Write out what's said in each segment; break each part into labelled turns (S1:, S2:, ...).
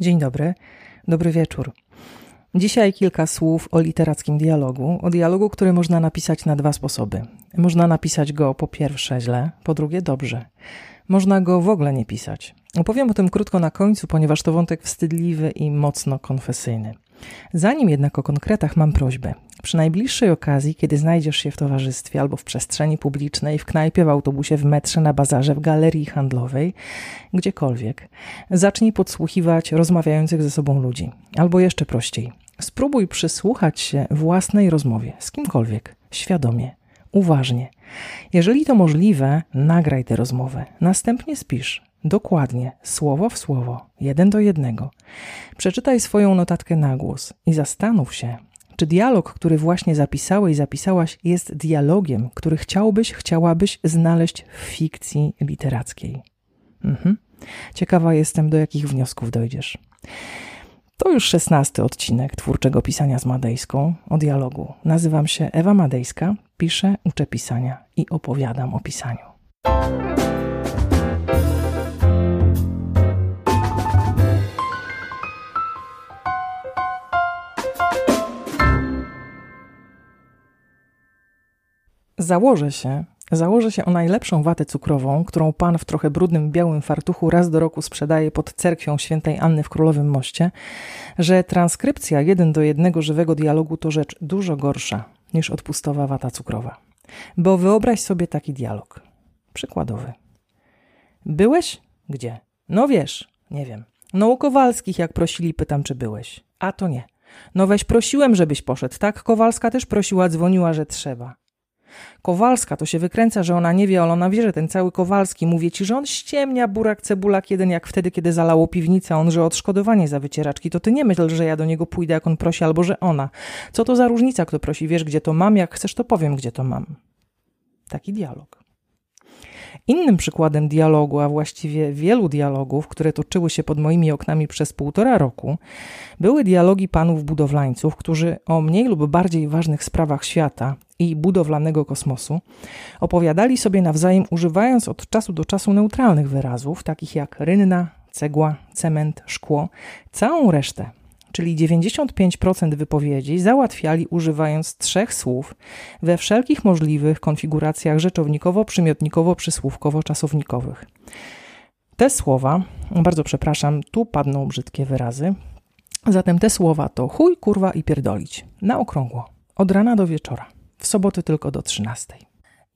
S1: Dzień dobry, dobry wieczór. Dzisiaj kilka słów o literackim dialogu, o dialogu, który można napisać na dwa sposoby. Można napisać go po pierwsze źle, po drugie dobrze. Można go w ogóle nie pisać. Opowiem o tym krótko na końcu, ponieważ to wątek wstydliwy i mocno konfesyjny. Zanim jednak o konkretach mam prośbę. Przy najbliższej okazji, kiedy znajdziesz się w towarzystwie albo w przestrzeni publicznej, w knajpie, w autobusie, w metrze, na bazarze, w galerii handlowej, gdziekolwiek, zacznij podsłuchiwać rozmawiających ze sobą ludzi. Albo jeszcze prościej, spróbuj przysłuchać się własnej rozmowie z kimkolwiek, świadomie, uważnie. Jeżeli to możliwe, nagraj tę rozmowę, następnie spisz. Dokładnie, słowo w słowo, jeden do jednego. Przeczytaj swoją notatkę na głos i zastanów się, czy dialog, który właśnie zapisałeś, zapisałaś, jest dialogiem, który chciałbyś, chciałabyś znaleźć w fikcji literackiej. Mhm. Ciekawa jestem, do jakich wniosków dojdziesz. To już szesnasty odcinek twórczego pisania z Madejską o dialogu. Nazywam się Ewa Madejska, piszę, uczę pisania i opowiadam o pisaniu. Założę się, założę się o najlepszą watę cukrową, którą pan w trochę brudnym białym fartuchu raz do roku sprzedaje pod cerkwią świętej Anny w Królowym Moście, że transkrypcja jeden do jednego żywego dialogu to rzecz dużo gorsza niż odpustowa wata cukrowa. Bo wyobraź sobie taki dialog. Przykładowy. Byłeś? Gdzie? No wiesz, nie wiem. No u Kowalskich, jak prosili, pytam, czy byłeś. A to nie. No weź prosiłem, żebyś poszedł. Tak, Kowalska też prosiła, dzwoniła, że trzeba. Kowalska to się wykręca, że ona nie wie, ale ona wie, że ten cały Kowalski, mówię ci, że on ściemnia burak cebulak jeden jak wtedy, kiedy zalało piwnicę, on, że odszkodowanie za wycieraczki, to ty nie myśl, że ja do niego pójdę, jak on prosi, albo że ona. Co to za różnica, kto prosi, wiesz, gdzie to mam, jak chcesz, to powiem, gdzie to mam. Taki dialog. Innym przykładem dialogu, a właściwie wielu dialogów, które toczyły się pod moimi oknami przez półtora roku, były dialogi panów budowlańców, którzy o mniej lub bardziej ważnych sprawach świata i budowlanego kosmosu opowiadali sobie nawzajem, używając od czasu do czasu neutralnych wyrazów, takich jak rynna, cegła, cement, szkło, całą resztę czyli 95% wypowiedzi, załatwiali używając trzech słów we wszelkich możliwych konfiguracjach rzeczownikowo-przymiotnikowo-przysłówkowo-czasownikowych. Te słowa, bardzo przepraszam, tu padną brzydkie wyrazy, zatem te słowa to chuj, kurwa i pierdolić, na okrągło, od rana do wieczora, w soboty tylko do 13.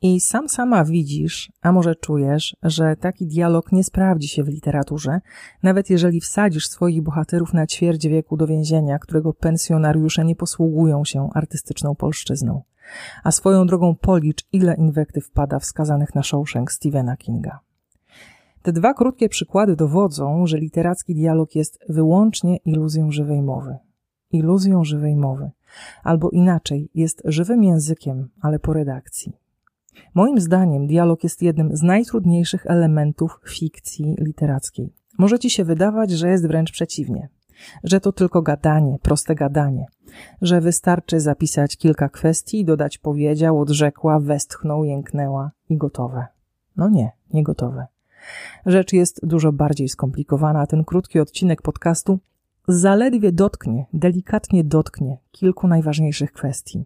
S1: I sam sama widzisz, a może czujesz, że taki dialog nie sprawdzi się w literaturze, nawet jeżeli wsadzisz swoich bohaterów na ćwierć wieku do więzienia, którego pensjonariusze nie posługują się artystyczną polszczyzną. A swoją drogą policz, ile inwektyw pada wskazanych na Shawshank Stephena Kinga. Te dwa krótkie przykłady dowodzą, że literacki dialog jest wyłącznie iluzją żywej mowy. Iluzją żywej mowy. Albo inaczej, jest żywym językiem, ale po redakcji. Moim zdaniem dialog jest jednym z najtrudniejszych elementów fikcji literackiej. Może ci się wydawać, że jest wręcz przeciwnie, że to tylko gadanie, proste gadanie, że wystarczy zapisać kilka kwestii, dodać powiedział, odrzekła, westchnął, jęknęła i gotowe. No nie, nie gotowe. Rzecz jest dużo bardziej skomplikowana, ten krótki odcinek podcastu zaledwie dotknie, delikatnie dotknie kilku najważniejszych kwestii.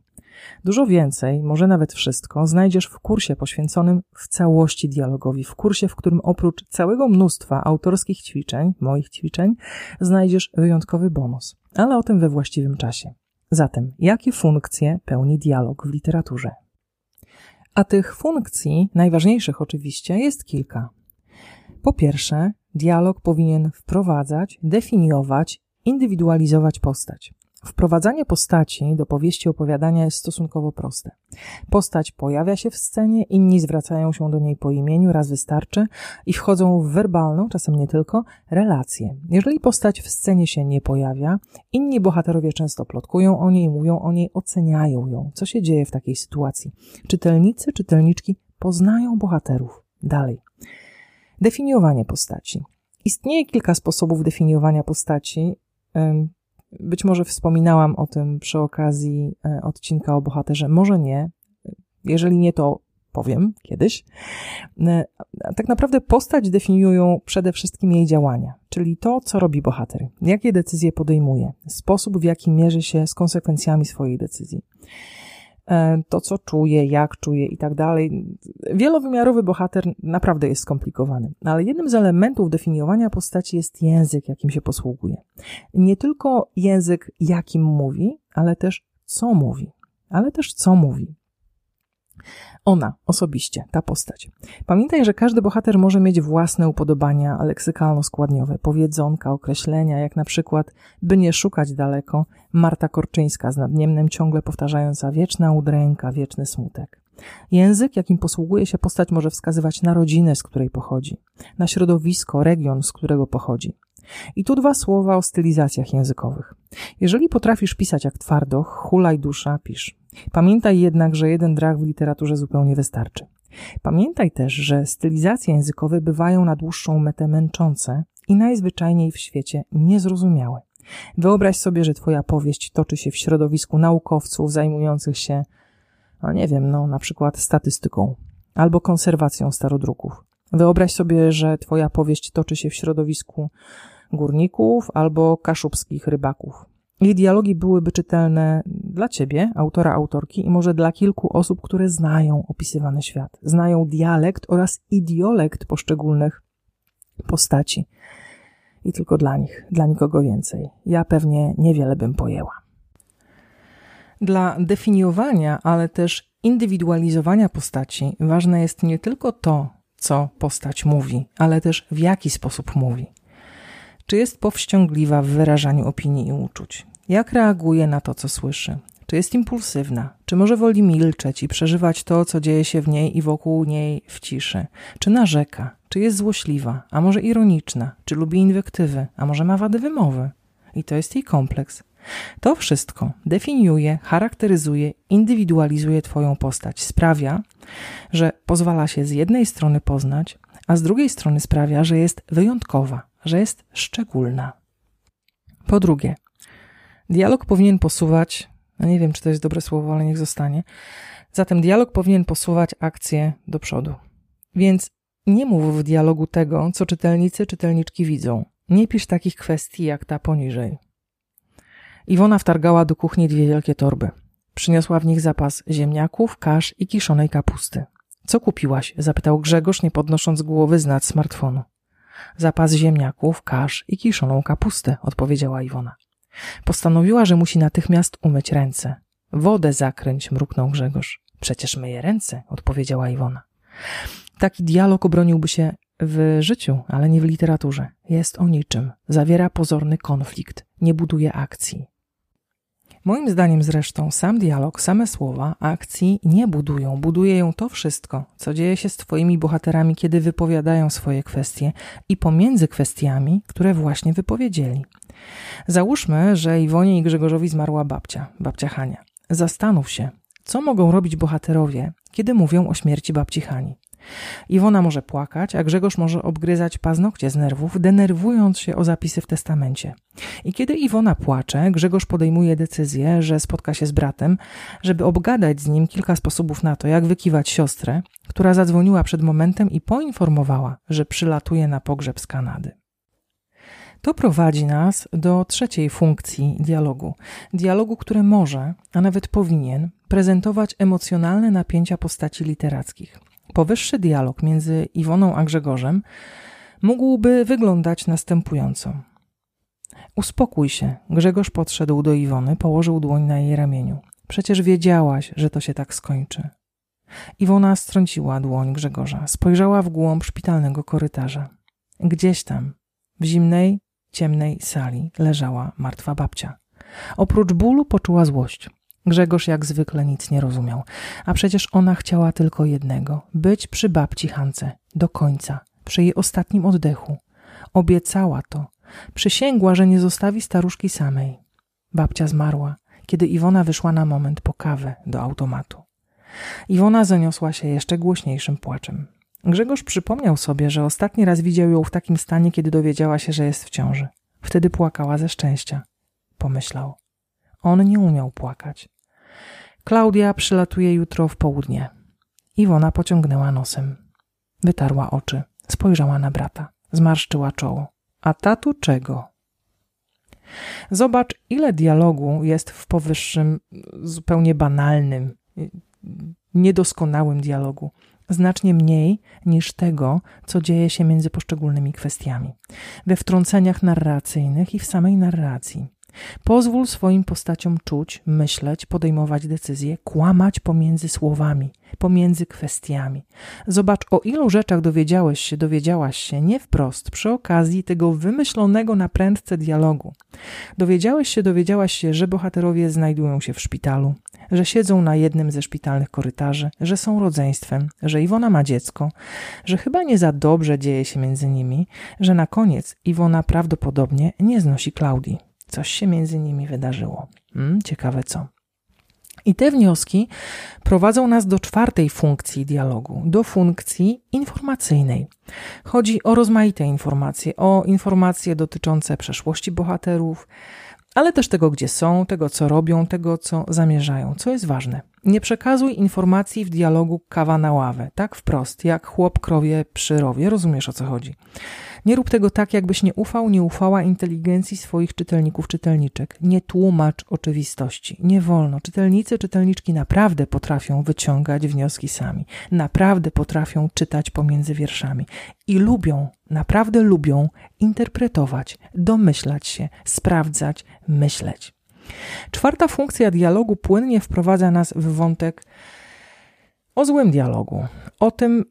S1: Dużo więcej, może nawet wszystko, znajdziesz w kursie poświęconym w całości dialogowi, w kursie, w którym oprócz całego mnóstwa autorskich ćwiczeń, moich ćwiczeń, znajdziesz wyjątkowy bonus, ale o tym we właściwym czasie. Zatem, jakie funkcje pełni dialog w literaturze? A tych funkcji, najważniejszych oczywiście, jest kilka. Po pierwsze, dialog powinien wprowadzać, definiować, indywidualizować postać. Wprowadzanie postaci do powieści opowiadania jest stosunkowo proste. Postać pojawia się w scenie, inni zwracają się do niej po imieniu, raz wystarczy i wchodzą w werbalną, czasem nie tylko, relację. Jeżeli postać w scenie się nie pojawia, inni bohaterowie często plotkują o niej, mówią o niej, oceniają ją. Co się dzieje w takiej sytuacji? Czytelnicy, czytelniczki poznają bohaterów. Dalej. Definiowanie postaci. Istnieje kilka sposobów definiowania postaci. Być może wspominałam o tym przy okazji e, odcinka o bohaterze, może nie. Jeżeli nie, to powiem kiedyś. E, tak naprawdę postać definiują przede wszystkim jej działania, czyli to, co robi bohater, jakie decyzje podejmuje, sposób, w jaki mierzy się z konsekwencjami swojej decyzji. E, to, co czuje, jak czuje i tak dalej. Wielowymiarowy bohater naprawdę jest skomplikowany, ale jednym z elementów definiowania postaci jest język, jakim się posługuje. Nie tylko język, jakim mówi, ale też co mówi. Ale też co mówi. Ona osobiście, ta postać. Pamiętaj, że każdy bohater może mieć własne upodobania leksykalno-składniowe, powiedzonka, określenia, jak na przykład, by nie szukać daleko, Marta Korczyńska z nadniemnem ciągle powtarzająca wieczna udręka, wieczny smutek. Język, jakim posługuje się postać, może wskazywać na rodzinę, z której pochodzi, na środowisko, region, z którego pochodzi. I tu dwa słowa o stylizacjach językowych. Jeżeli potrafisz pisać jak twardo, hulaj dusza, pisz. Pamiętaj jednak, że jeden drach w literaturze zupełnie wystarczy. Pamiętaj też, że stylizacje językowe bywają na dłuższą metę męczące i najzwyczajniej w świecie niezrozumiałe. Wyobraź sobie, że twoja powieść toczy się w środowisku naukowców zajmujących się, no nie wiem, no na przykład statystyką albo konserwacją starodruków. Wyobraź sobie, że twoja powieść toczy się w środowisku górników albo kaszubskich rybaków. Ich dialogi byłyby czytelne dla ciebie, autora, autorki i może dla kilku osób, które znają opisywany świat, znają dialekt oraz idiolekt poszczególnych postaci. I tylko dla nich, dla nikogo więcej. Ja pewnie niewiele bym pojęła. Dla definiowania, ale też indywidualizowania postaci ważne jest nie tylko to, co postać mówi, ale też w jaki sposób mówi. Czy jest powściągliwa w wyrażaniu opinii i uczuć? Jak reaguje na to, co słyszy? Czy jest impulsywna? Czy może woli milczeć i przeżywać to, co dzieje się w niej i wokół niej w ciszy? Czy narzeka? Czy jest złośliwa? A może ironiczna? Czy lubi inwektywy? A może ma wady wymowy? I to jest jej kompleks. To wszystko definiuje, charakteryzuje, indywidualizuje Twoją postać. Sprawia, że pozwala się z jednej strony poznać, a z drugiej strony sprawia, że jest wyjątkowa, że jest szczególna. Po drugie, dialog powinien posuwać, no nie wiem, czy to jest dobre słowo, ale niech zostanie. Zatem dialog powinien posuwać akcję do przodu. Więc nie mów w dialogu tego, co czytelnicy, czytelniczki widzą. Nie pisz takich kwestii jak ta poniżej. Iwona wtargała do kuchni dwie wielkie torby. Przyniosła w nich zapas ziemniaków, kasz i kiszonej kapusty. Co kupiłaś? zapytał Grzegorz, nie podnosząc głowy z nad smartfonu. Zapas ziemniaków, kasz i kiszoną kapustę, odpowiedziała Iwona. Postanowiła, że musi natychmiast umyć ręce. Wodę zakręć, mruknął Grzegorz. Przecież myje ręce, odpowiedziała Iwona. Taki dialog obroniłby się w życiu, ale nie w literaturze. Jest o niczym. Zawiera pozorny konflikt, nie buduje akcji. Moim zdaniem zresztą sam dialog, same słowa akcji nie budują. Buduje ją to wszystko, co dzieje się z Twoimi bohaterami, kiedy wypowiadają swoje kwestie i pomiędzy kwestiami, które właśnie wypowiedzieli. Załóżmy, że Iwonie i Grzegorzowi zmarła babcia, babcia Hania. Zastanów się, co mogą robić bohaterowie, kiedy mówią o śmierci babci Hani. Iwona może płakać, a Grzegorz może obgryzać paznokcie z nerwów, denerwując się o zapisy w testamencie. I kiedy Iwona płacze, Grzegorz podejmuje decyzję, że spotka się z bratem, żeby obgadać z nim kilka sposobów na to, jak wykiwać siostrę, która zadzwoniła przed momentem i poinformowała, że przylatuje na pogrzeb z Kanady. To prowadzi nas do trzeciej funkcji dialogu. Dialogu, który może, a nawet powinien, prezentować emocjonalne napięcia postaci literackich. Powyższy dialog między Iwoną a Grzegorzem mógłby wyglądać następująco. Uspokój się. Grzegorz podszedł do Iwony, położył dłoń na jej ramieniu. Przecież wiedziałaś, że to się tak skończy. Iwona strąciła dłoń Grzegorza, spojrzała w głąb szpitalnego korytarza. Gdzieś tam, w zimnej, ciemnej sali, leżała martwa babcia. Oprócz bólu poczuła złość. Grzegorz jak zwykle nic nie rozumiał, a przecież ona chciała tylko jednego być przy babci Hance do końca, przy jej ostatnim oddechu. Obiecała to, przysięgła, że nie zostawi staruszki samej. Babcia zmarła, kiedy Iwona wyszła na moment po kawę do automatu. Iwona zaniosła się jeszcze głośniejszym płaczem. Grzegorz przypomniał sobie, że ostatni raz widział ją w takim stanie, kiedy dowiedziała się, że jest w ciąży. Wtedy płakała ze szczęścia. Pomyślał. On nie umiał płakać. Klaudia przylatuje jutro w południe. Iwona pociągnęła nosem. Wytarła oczy, spojrzała na brata, zmarszczyła czoło. A tatu czego? Zobacz, ile dialogu jest w powyższym zupełnie banalnym, niedoskonałym dialogu. Znacznie mniej niż tego, co dzieje się między poszczególnymi kwestiami. We wtrąceniach narracyjnych i w samej narracji. Pozwól swoim postaciom czuć, myśleć, podejmować decyzje, kłamać pomiędzy słowami, pomiędzy kwestiami. Zobacz, o ilu rzeczach dowiedziałeś się, dowiedziałaś się nie wprost, przy okazji tego wymyślonego na prędce dialogu. Dowiedziałeś się, dowiedziałaś się, że bohaterowie znajdują się w szpitalu, że siedzą na jednym ze szpitalnych korytarzy, że są rodzeństwem, że Iwona ma dziecko, że chyba nie za dobrze dzieje się między nimi, że na koniec Iwona prawdopodobnie nie znosi Klaudii. Coś się między nimi wydarzyło. Hmm, ciekawe co. I te wnioski prowadzą nas do czwartej funkcji dialogu, do funkcji informacyjnej. Chodzi o rozmaite informacje, o informacje dotyczące przeszłości bohaterów, ale też tego, gdzie są, tego, co robią, tego, co zamierzają, co jest ważne. Nie przekazuj informacji w dialogu kawa na ławę, tak wprost, jak chłop krowie przy rowie, rozumiesz o co chodzi. Nie rób tego tak, jakbyś nie ufał, nie ufała inteligencji swoich czytelników, czytelniczek. Nie tłumacz oczywistości. Nie wolno. Czytelnicy, czytelniczki naprawdę potrafią wyciągać wnioski sami. Naprawdę potrafią czytać pomiędzy wierszami. I lubią, naprawdę lubią interpretować, domyślać się, sprawdzać, myśleć. Czwarta funkcja dialogu płynnie wprowadza nas w wątek o złym dialogu, o tym,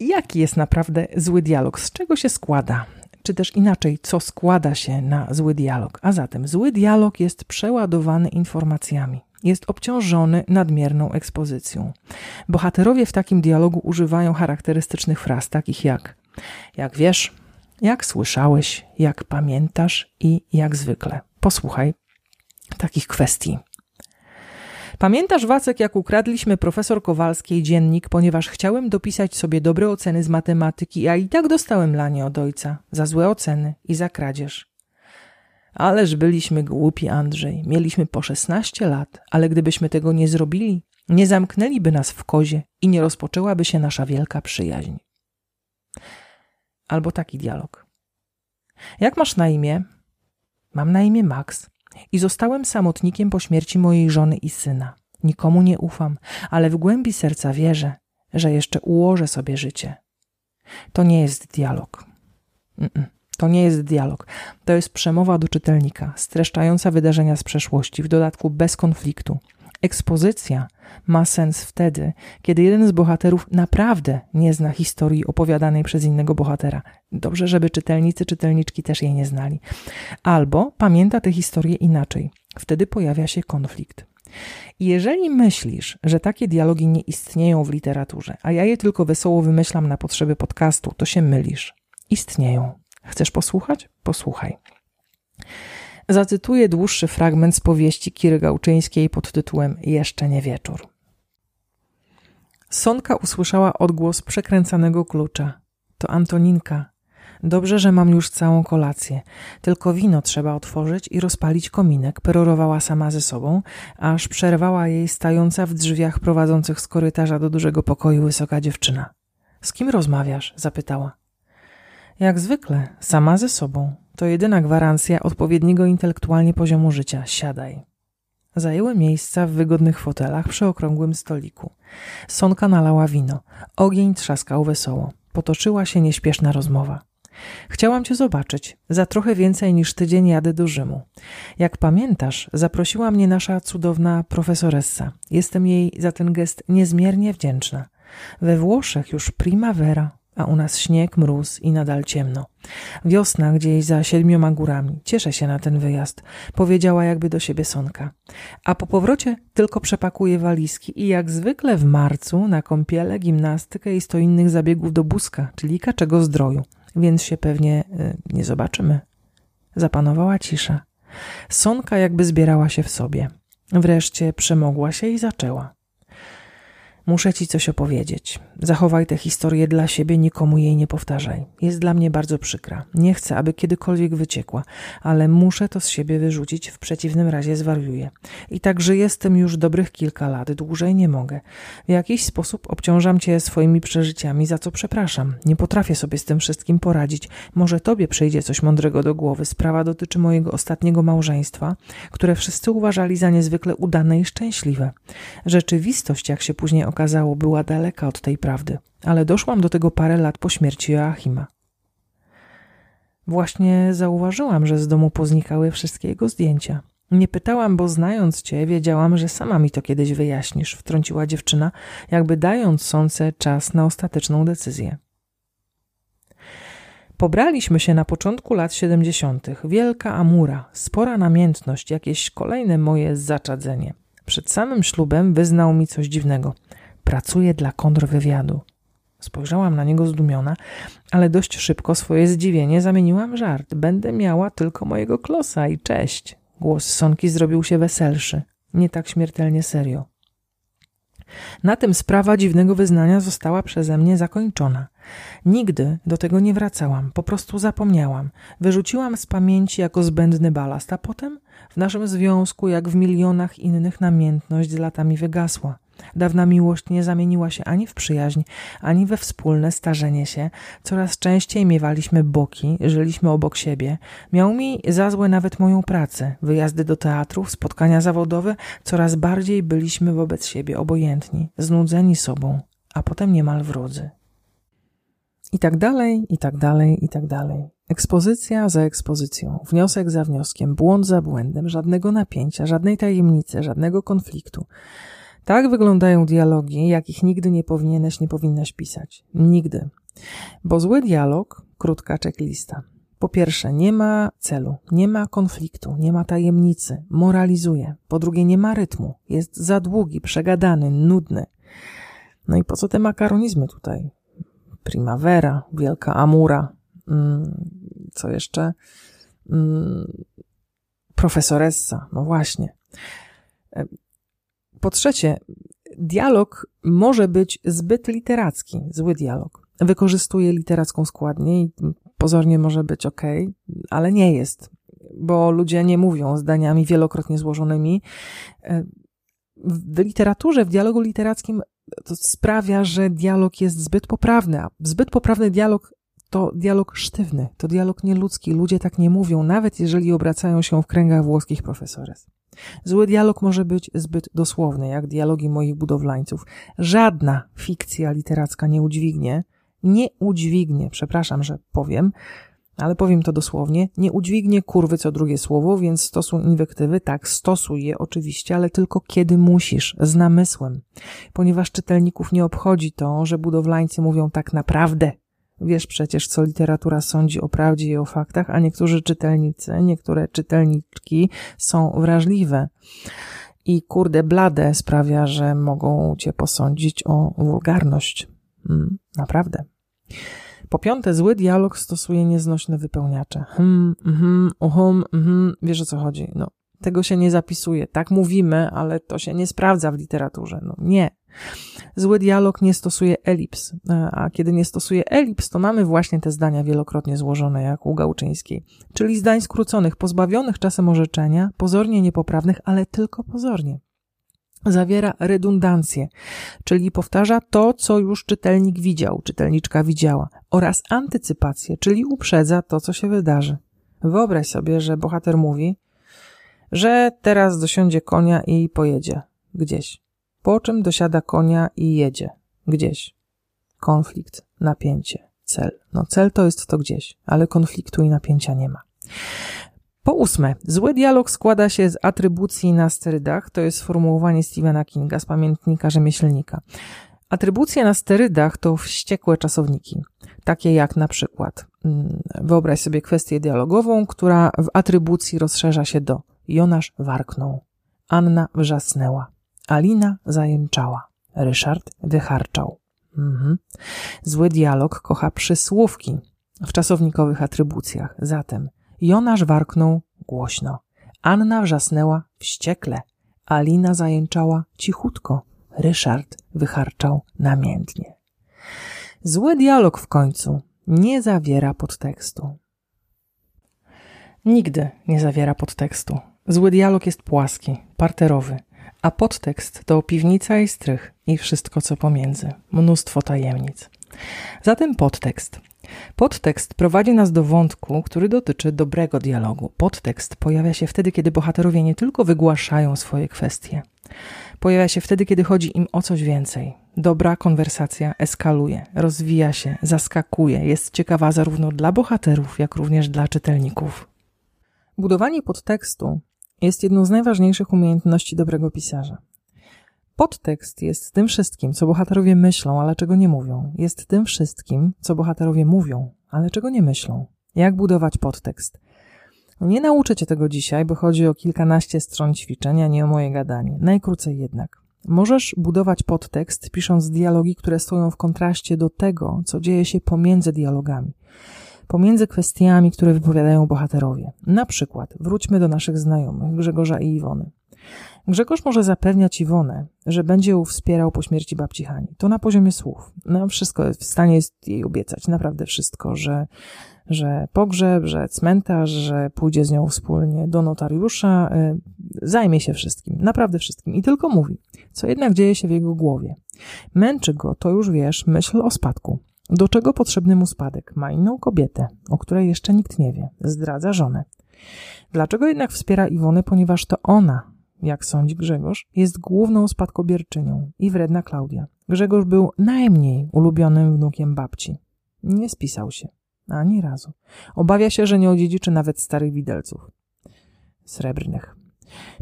S1: jaki jest naprawdę zły dialog, z czego się składa, czy też inaczej, co składa się na zły dialog. A zatem zły dialog jest przeładowany informacjami. Jest obciążony nadmierną ekspozycją. Bohaterowie w takim dialogu używają charakterystycznych fraz, takich jak jak wiesz, jak słyszałeś, jak pamiętasz i jak zwykle. Posłuchaj takich kwestii. Pamiętasz, Wacek, jak ukradliśmy profesor Kowalskiej dziennik, ponieważ chciałem dopisać sobie dobre oceny z matematyki, a i tak dostałem lanie od ojca za złe oceny i za kradzież. Ależ byliśmy głupi, Andrzej. Mieliśmy po 16 lat, ale gdybyśmy tego nie zrobili, nie zamknęliby nas w kozie i nie rozpoczęłaby się nasza wielka przyjaźń. Albo taki dialog. Jak masz na imię? Mam na imię Max i zostałem samotnikiem po śmierci mojej żony i syna. Nikomu nie ufam, ale w głębi serca wierzę, że jeszcze ułożę sobie życie. To nie jest dialog. Mm-mm. To nie jest dialog. To jest przemowa do czytelnika, streszczająca wydarzenia z przeszłości, w dodatku bez konfliktu. Ekspozycja ma sens wtedy, kiedy jeden z bohaterów naprawdę nie zna historii opowiadanej przez innego bohatera. Dobrze, żeby czytelnicy, czytelniczki też jej nie znali. Albo pamięta tę historię inaczej. Wtedy pojawia się konflikt. Jeżeli myślisz, że takie dialogi nie istnieją w literaturze, a ja je tylko wesoło wymyślam na potrzeby podcastu, to się mylisz. Istnieją. Chcesz posłuchać? Posłuchaj. Zacytuję dłuższy fragment z powieści Kiry Gałczyńskiej pod tytułem Jeszcze nie wieczór. Sonka usłyszała odgłos przekręcanego klucza. To Antoninka. Dobrze, że mam już całą kolację. Tylko wino trzeba otworzyć i rozpalić kominek, perorowała sama ze sobą, aż przerwała jej stająca w drzwiach prowadzących z korytarza do dużego pokoju wysoka dziewczyna. Z kim rozmawiasz? zapytała. Jak zwykle, sama ze sobą. To jedyna gwarancja odpowiedniego intelektualnie poziomu życia. Siadaj. Zajęły miejsca w wygodnych fotelach przy okrągłym stoliku. Sonka nalała wino. Ogień trzaskał wesoło. Potoczyła się nieśpieszna rozmowa. Chciałam cię zobaczyć. Za trochę więcej niż tydzień jadę do Rzymu. Jak pamiętasz, zaprosiła mnie nasza cudowna profesoressa. Jestem jej za ten gest niezmiernie wdzięczna. We Włoszech już primavera, a u nas śnieg, mróz i nadal ciemno. Wiosna gdzieś za siedmioma górami. Cieszę się na ten wyjazd, powiedziała jakby do siebie Sonka. A po powrocie tylko przepakuje walizki i jak zwykle w marcu na kąpiele, gimnastykę i sto innych zabiegów do Buska, czyli kaczego zdroju. Więc się pewnie y, nie zobaczymy. Zapanowała cisza. Sonka jakby zbierała się w sobie. Wreszcie przemogła się i zaczęła. Muszę ci coś opowiedzieć. Zachowaj tę historię dla siebie, nikomu jej nie powtarzaj. Jest dla mnie bardzo przykra. Nie chcę, aby kiedykolwiek wyciekła, ale muszę to z siebie wyrzucić, w przeciwnym razie zwariuję. I tak żyję z tym już dobrych kilka lat, dłużej nie mogę. W jakiś sposób obciążam cię swoimi przeżyciami, za co przepraszam. Nie potrafię sobie z tym wszystkim poradzić. Może tobie przyjdzie coś mądrego do głowy. Sprawa dotyczy mojego ostatniego małżeństwa, które wszyscy uważali za niezwykle udane i szczęśliwe. Rzeczywistość, jak się później okazało, była daleka od tej prawdy, ale doszłam do tego parę lat po śmierci Joachima. Właśnie zauważyłam, że z domu poznikały wszystkie jego zdjęcia. Nie pytałam, bo znając cię, wiedziałam, że sama mi to kiedyś wyjaśnisz, wtrąciła dziewczyna, jakby dając sące czas na ostateczną decyzję. Pobraliśmy się na początku lat siedemdziesiątych. Wielka amura, spora namiętność, jakieś kolejne moje zaczadzenie. Przed samym ślubem wyznał mi coś dziwnego. Pracuję dla kontrwywiadu. Spojrzałam na niego zdumiona, ale dość szybko swoje zdziwienie zamieniłam żart. Będę miała tylko mojego klosa i cześć. Głos Sonki zrobił się weselszy, nie tak śmiertelnie serio. Na tym sprawa dziwnego wyznania została przeze mnie zakończona. Nigdy do tego nie wracałam, po prostu zapomniałam. Wyrzuciłam z pamięci jako zbędny balast, a potem w naszym związku, jak w milionach innych, namiętność z latami wygasła. Dawna miłość nie zamieniła się ani w przyjaźń, ani we wspólne starzenie się. Coraz częściej miewaliśmy boki, żyliśmy obok siebie. Miał mi za złe nawet moją pracę, wyjazdy do teatrów, spotkania zawodowe. Coraz bardziej byliśmy wobec siebie obojętni, znudzeni sobą, a potem niemal wrodzy. I tak dalej, i tak dalej, i tak dalej. Ekspozycja za ekspozycją, wniosek za wnioskiem, błąd za błędem, żadnego napięcia, żadnej tajemnicy, żadnego konfliktu. Tak wyglądają dialogi, jakich nigdy nie powinieneś, nie powinnaś pisać. Nigdy. Bo zły dialog, krótka checklista. Po pierwsze, nie ma celu, nie ma konfliktu, nie ma tajemnicy, moralizuje. Po drugie, nie ma rytmu, jest za długi, przegadany, nudny. No i po co te makaronizmy tutaj? Primavera, Wielka Amura, mm, co jeszcze? Mm, profesoressa, no właśnie. Po trzecie, dialog może być zbyt literacki, zły dialog. Wykorzystuje literacką składnię i pozornie może być ok, ale nie jest, bo ludzie nie mówią zdaniami wielokrotnie złożonymi. W literaturze, w dialogu literackim to sprawia, że dialog jest zbyt poprawny, a zbyt poprawny dialog to dialog sztywny, to dialog nieludzki. Ludzie tak nie mówią, nawet jeżeli obracają się w kręgach włoskich profesores. Zły dialog może być zbyt dosłowny, jak dialogi moich budowlańców. Żadna fikcja literacka nie udźwignie, nie udźwignie, przepraszam, że powiem, ale powiem to dosłownie, nie udźwignie kurwy co drugie słowo, więc stosuj inwektywy, tak, stosuj je oczywiście, ale tylko kiedy musisz, z namysłem. Ponieważ czytelników nie obchodzi to, że budowlańcy mówią tak naprawdę, Wiesz przecież, co literatura sądzi o prawdzie i o faktach, a niektórzy czytelnicy, niektóre czytelniczki są wrażliwe. I kurde blade sprawia, że mogą cię posądzić o wulgarność. Mm, naprawdę. Po piąte, zły dialog stosuje nieznośne wypełniacze. Hmm, mhm, uhum, mhm, wiesz o co chodzi. No, tego się nie zapisuje. Tak mówimy, ale to się nie sprawdza w literaturze. No nie. Zły dialog nie stosuje elips, e, a kiedy nie stosuje elips, to mamy właśnie te zdania wielokrotnie złożone, jak u Gałczyńskiej, czyli zdań skróconych, pozbawionych czasem orzeczenia, pozornie niepoprawnych, ale tylko pozornie. Zawiera redundancję, czyli powtarza to, co już czytelnik widział, czytelniczka widziała, oraz antycypację, czyli uprzedza to, co się wydarzy. Wyobraź sobie, że bohater mówi, że teraz dosiądzie konia i pojedzie gdzieś. Po czym dosiada konia i jedzie gdzieś. Konflikt, napięcie, cel. No cel to jest to gdzieś, ale konfliktu i napięcia nie ma. Po ósme, zły dialog składa się z atrybucji na sterydach, to jest sformułowanie Stephena Kinga z pamiętnika rzemieślnika. Atrybucje na sterydach to wściekłe czasowniki, takie jak na przykład, mm, wyobraź sobie kwestię dialogową, która w atrybucji rozszerza się do Jonasz warknął, Anna wrzasnęła, Alina zajęczała, Ryszard wycharczał. Mhm. Zły dialog kocha przysłówki w czasownikowych atrybucjach. Zatem Jonasz warknął głośno, Anna wrzasnęła wściekle, Alina zajęczała cichutko. Ryszard wycharczał namiętnie. Zły dialog w końcu nie zawiera podtekstu. Nigdy nie zawiera podtekstu. Zły dialog jest płaski, parterowy, a podtekst to piwnica i strych i wszystko co pomiędzy, mnóstwo tajemnic. Zatem podtekst. Podtekst prowadzi nas do wątku, który dotyczy dobrego dialogu. Podtekst pojawia się wtedy, kiedy bohaterowie nie tylko wygłaszają swoje kwestie. Pojawia się wtedy, kiedy chodzi im o coś więcej. Dobra konwersacja eskaluje, rozwija się, zaskakuje, jest ciekawa zarówno dla bohaterów, jak również dla czytelników. Budowanie podtekstu jest jedną z najważniejszych umiejętności dobrego pisarza. Podtekst jest tym wszystkim, co bohaterowie myślą, ale czego nie mówią. Jest tym wszystkim, co bohaterowie mówią, ale czego nie myślą. Jak budować podtekst? No nie nauczę cię tego dzisiaj, bo chodzi o kilkanaście stron ćwiczenia, nie o moje gadanie. Najkrócej jednak. Możesz budować podtekst, pisząc dialogi, które stoją w kontraście do tego, co dzieje się pomiędzy dialogami pomiędzy kwestiami, które wypowiadają bohaterowie. Na przykład, wróćmy do naszych znajomych, Grzegorza i Iwony. Grzegorz może zapewniać Iwonę, że będzie ją wspierał po śmierci babci Hani. To na poziomie słów. No, wszystko w stanie jest jej obiecać, naprawdę wszystko, że, że pogrzeb, że cmentarz, że pójdzie z nią wspólnie do notariusza, y, zajmie się wszystkim, naprawdę wszystkim. I tylko mówi, co jednak dzieje się w jego głowie. Męczy go, to już wiesz, myśl o spadku. Do czego potrzebny mu spadek? Ma inną kobietę, o której jeszcze nikt nie wie. Zdradza żonę. Dlaczego jednak wspiera Iwonę? Ponieważ to ona, jak sądzi Grzegorz, jest główną spadkobierczynią i wredna Klaudia. Grzegorz był najmniej ulubionym wnukiem babci. Nie spisał się. Ani razu. Obawia się, że nie odziedziczy nawet starych widelców. Srebrnych.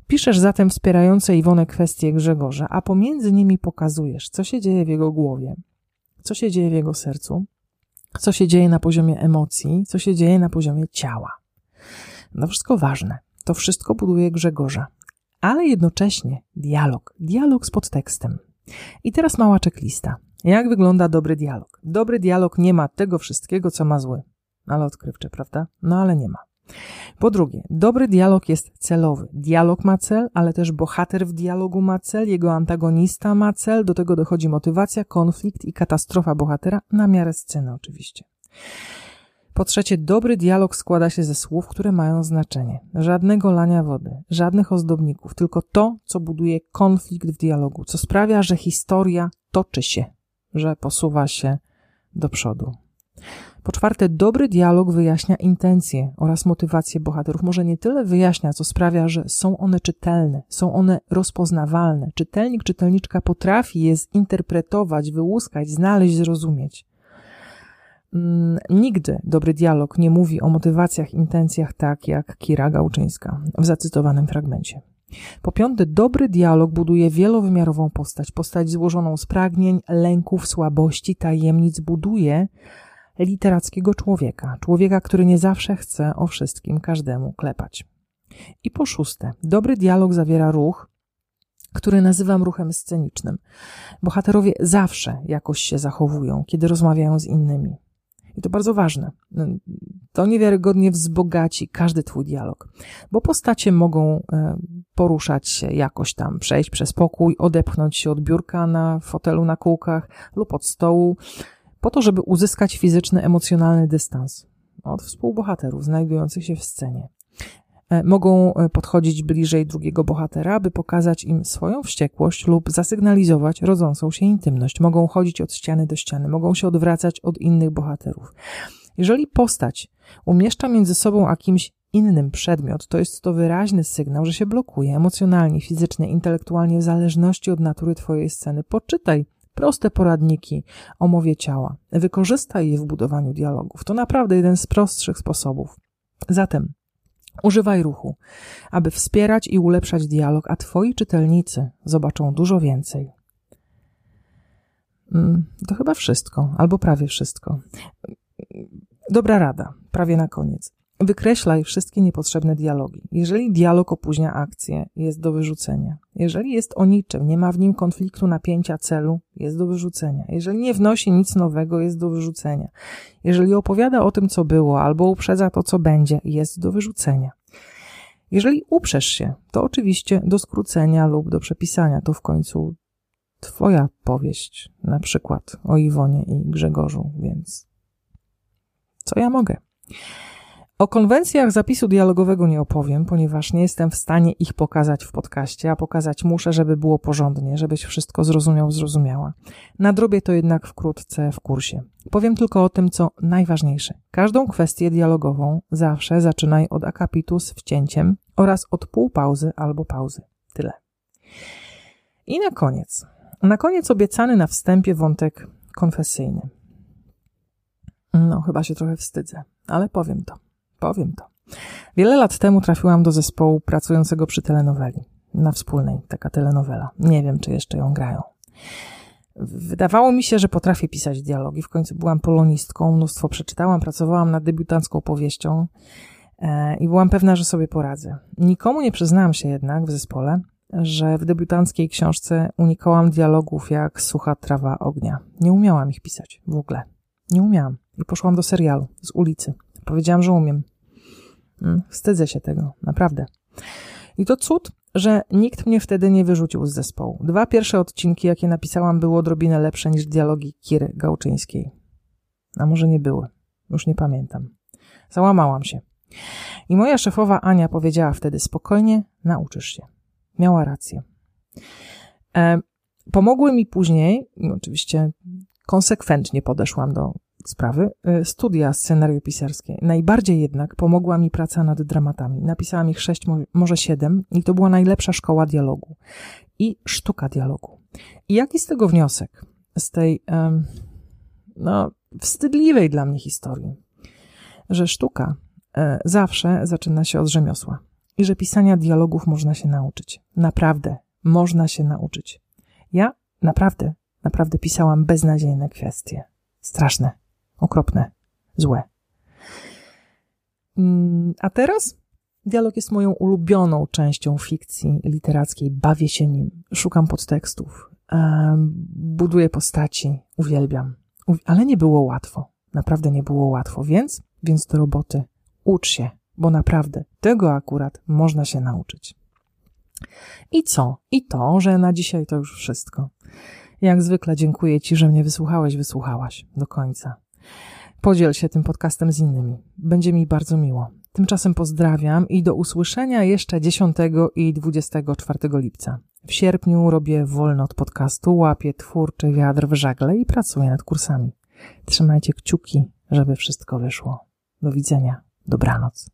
S1: Piszesz zatem wspierające Iwonę kwestie Grzegorza, a pomiędzy nimi pokazujesz, co się dzieje w jego głowie, co się dzieje w jego sercu, co się dzieje na poziomie emocji, co się dzieje na poziomie ciała. No wszystko ważne. To wszystko buduje Grzegorza, ale jednocześnie dialog, dialog z podtekstem. I teraz mała checklista. Jak wygląda dobry dialog? Dobry dialog nie ma tego wszystkiego, co ma zły. Ale odkrywcze, prawda? No ale nie ma. Po drugie, dobry dialog jest celowy. Dialog ma cel, ale też bohater w dialogu ma cel, jego antagonista ma cel, do tego dochodzi motywacja, konflikt i katastrofa bohatera, na miarę sceny oczywiście. Po trzecie, dobry dialog składa się ze słów, które mają znaczenie. Żadnego lania wody, żadnych ozdobników, tylko to, co buduje konflikt w dialogu, co sprawia, że historia toczy się, że posuwa się do przodu. Po czwarte, dobry dialog wyjaśnia intencje oraz motywacje bohaterów. Może nie tyle wyjaśnia, co sprawia, że są one czytelne, są one rozpoznawalne. Czytelnik, czytelniczka potrafi je zinterpretować, wyłuskać, znaleźć, zrozumieć. Mm, nigdy dobry dialog nie mówi o motywacjach, intencjach tak jak Kira Gałczyńska w zacytowanym fragmencie. Po piąte, dobry dialog buduje wielowymiarową postać, postać złożoną z pragnień, lęków, słabości, tajemnic, buduje literackiego człowieka, człowieka, który nie zawsze chce o wszystkim każdemu klepać. I po szóste, dobry dialog zawiera ruch, który nazywam ruchem scenicznym. Bohaterowie zawsze jakoś się zachowują, kiedy rozmawiają z innymi. I to bardzo ważne. To niewiarygodnie wzbogaci każdy twój dialog, bo postacie mogą e, poruszać się jakoś tam, przejść przez pokój, odepchnąć się od biurka na fotelu na kółkach lub od stołu, po to, żeby uzyskać fizyczny, emocjonalny dystans od współbohaterów znajdujących się w scenie. E, mogą e, podchodzić bliżej drugiego bohatera, by pokazać im swoją wściekłość lub zasygnalizować rodzącą się intymność. Mogą chodzić od ściany do ściany, mogą się odwracać od innych bohaterów. Jeżeli postać umieszcza między sobą a kimś innym przedmiot, to jest to wyraźny sygnał, że się blokuje emocjonalnie, fizycznie, intelektualnie, w zależności od natury Twojej sceny. Poczytaj proste poradniki o mowie ciała. Wykorzystaj je w budowaniu dialogów. To naprawdę jeden z prostszych sposobów. Zatem używaj ruchu, aby wspierać i ulepszać dialog, a twoi czytelnicy zobaczą dużo więcej. Mm, to chyba wszystko, albo prawie wszystko. Dobra rada, prawie na koniec. Wykreślaj wszystkie niepotrzebne dialogi. Jeżeli dialog opóźnia akcję, jest do wyrzucenia. Jeżeli jest o niczym, nie ma w nim konfliktu napięcia celu, jest do wyrzucenia. Jeżeli nie wnosi nic nowego, jest do wyrzucenia. Jeżeli opowiada o tym, co było, albo uprzedza to, co będzie, jest do wyrzucenia. Jeżeli uprzesz się, to oczywiście do skrócenia lub do przepisania. To w końcu twoja powieść, na przykład o Iwonie i Grzegorzu, więc co ja mogę? O konwencjach zapisu dialogowego nie opowiem, ponieważ nie jestem w stanie ich pokazać w podcaście, a pokazać muszę, żeby było porządnie, żebyś wszystko zrozumiał, zrozumiała. Nadrobię to jednak wkrótce w kursie. Powiem tylko o tym, co najważniejsze. Każdą kwestię dialogową zawsze zaczynaj od akapitu z wcięciem oraz od półpauzy albo pauzy. Tyle. I na koniec. Na koniec obiecany na wstępie wątek konfesyjny. No, chyba się trochę wstydzę, ale powiem to. Powiem to. Wiele lat temu trafiłam do zespołu pracującego przy telenoweli. Na wspólnej, taka telenowela. Nie wiem, czy jeszcze ją grają. Wydawało mi się, że potrafię pisać dialogi. W końcu byłam polonistką, mnóstwo przeczytałam, pracowałam nad debiutancką powieścią e, i byłam pewna, że sobie poradzę. Nikomu nie przyznałam się jednak w zespole, że w debiutanckiej książce unikałam dialogów jak sucha trawa ognia. Nie umiałam ich pisać w ogóle. Nie umiałam. I poszłam do serialu z ulicy. Powiedziałam, że umiem. Hmm, wstydzę się tego, naprawdę. I to cud, że nikt mnie wtedy nie wyrzucił z zespołu. Dwa pierwsze odcinki, jakie napisałam, były odrobinę lepsze niż dialogi Kiry Gałczyńskiej. A może nie były. Już nie pamiętam. Załamałam się. I moja szefowa Ania powiedziała wtedy spokojnie, nauczysz się. Miała rację. E, pomogły mi później, oczywiście konsekwentnie podeszłam do sprawy, e, studia scenariopisarskie. Najbardziej jednak pomogła mi praca nad dramatami. Napisałam ich sześć, może siedem i to była najlepsza szkoła dialogu i sztuka dialogu. I jaki z tego wniosek? Z tej, no, wstydliwej dla mnie historii, że sztuka e, zawsze zaczyna się od rzemiosła i że pisania dialogów można się nauczyć. Naprawdę, można się nauczyć. Ja naprawdę, naprawdę pisałam beznadziejne kwestie. Straszne okropne, złe. Mm, a teraz dialog jest moją ulubioną częścią fikcji literackiej. Bawię się nim, szukam podtekstów, buduję postaci, uwielbiam. Ale nie było łatwo. Naprawdę nie było łatwo, więc, więc do roboty ucz się, bo naprawdę tego akurat można się nauczyć. I co? I to, że na dzisiaj to już wszystko. Jak zwykle dziękuję Ci, że mnie wysłuchałeś, wysłuchałaś do końca. Podziel się tym podcastem z innymi. Będzie mi bardzo miło. Tymczasem pozdrawiam i do usłyszenia jeszcze 10 i 24 lipca. W sierpniu robię wolno od podcastu, łapię twórczy wiatr w żagle i pracuję nad kursami. Trzymajcie kciuki, żeby wszystko wyszło. Do widzenia. Dobranoc.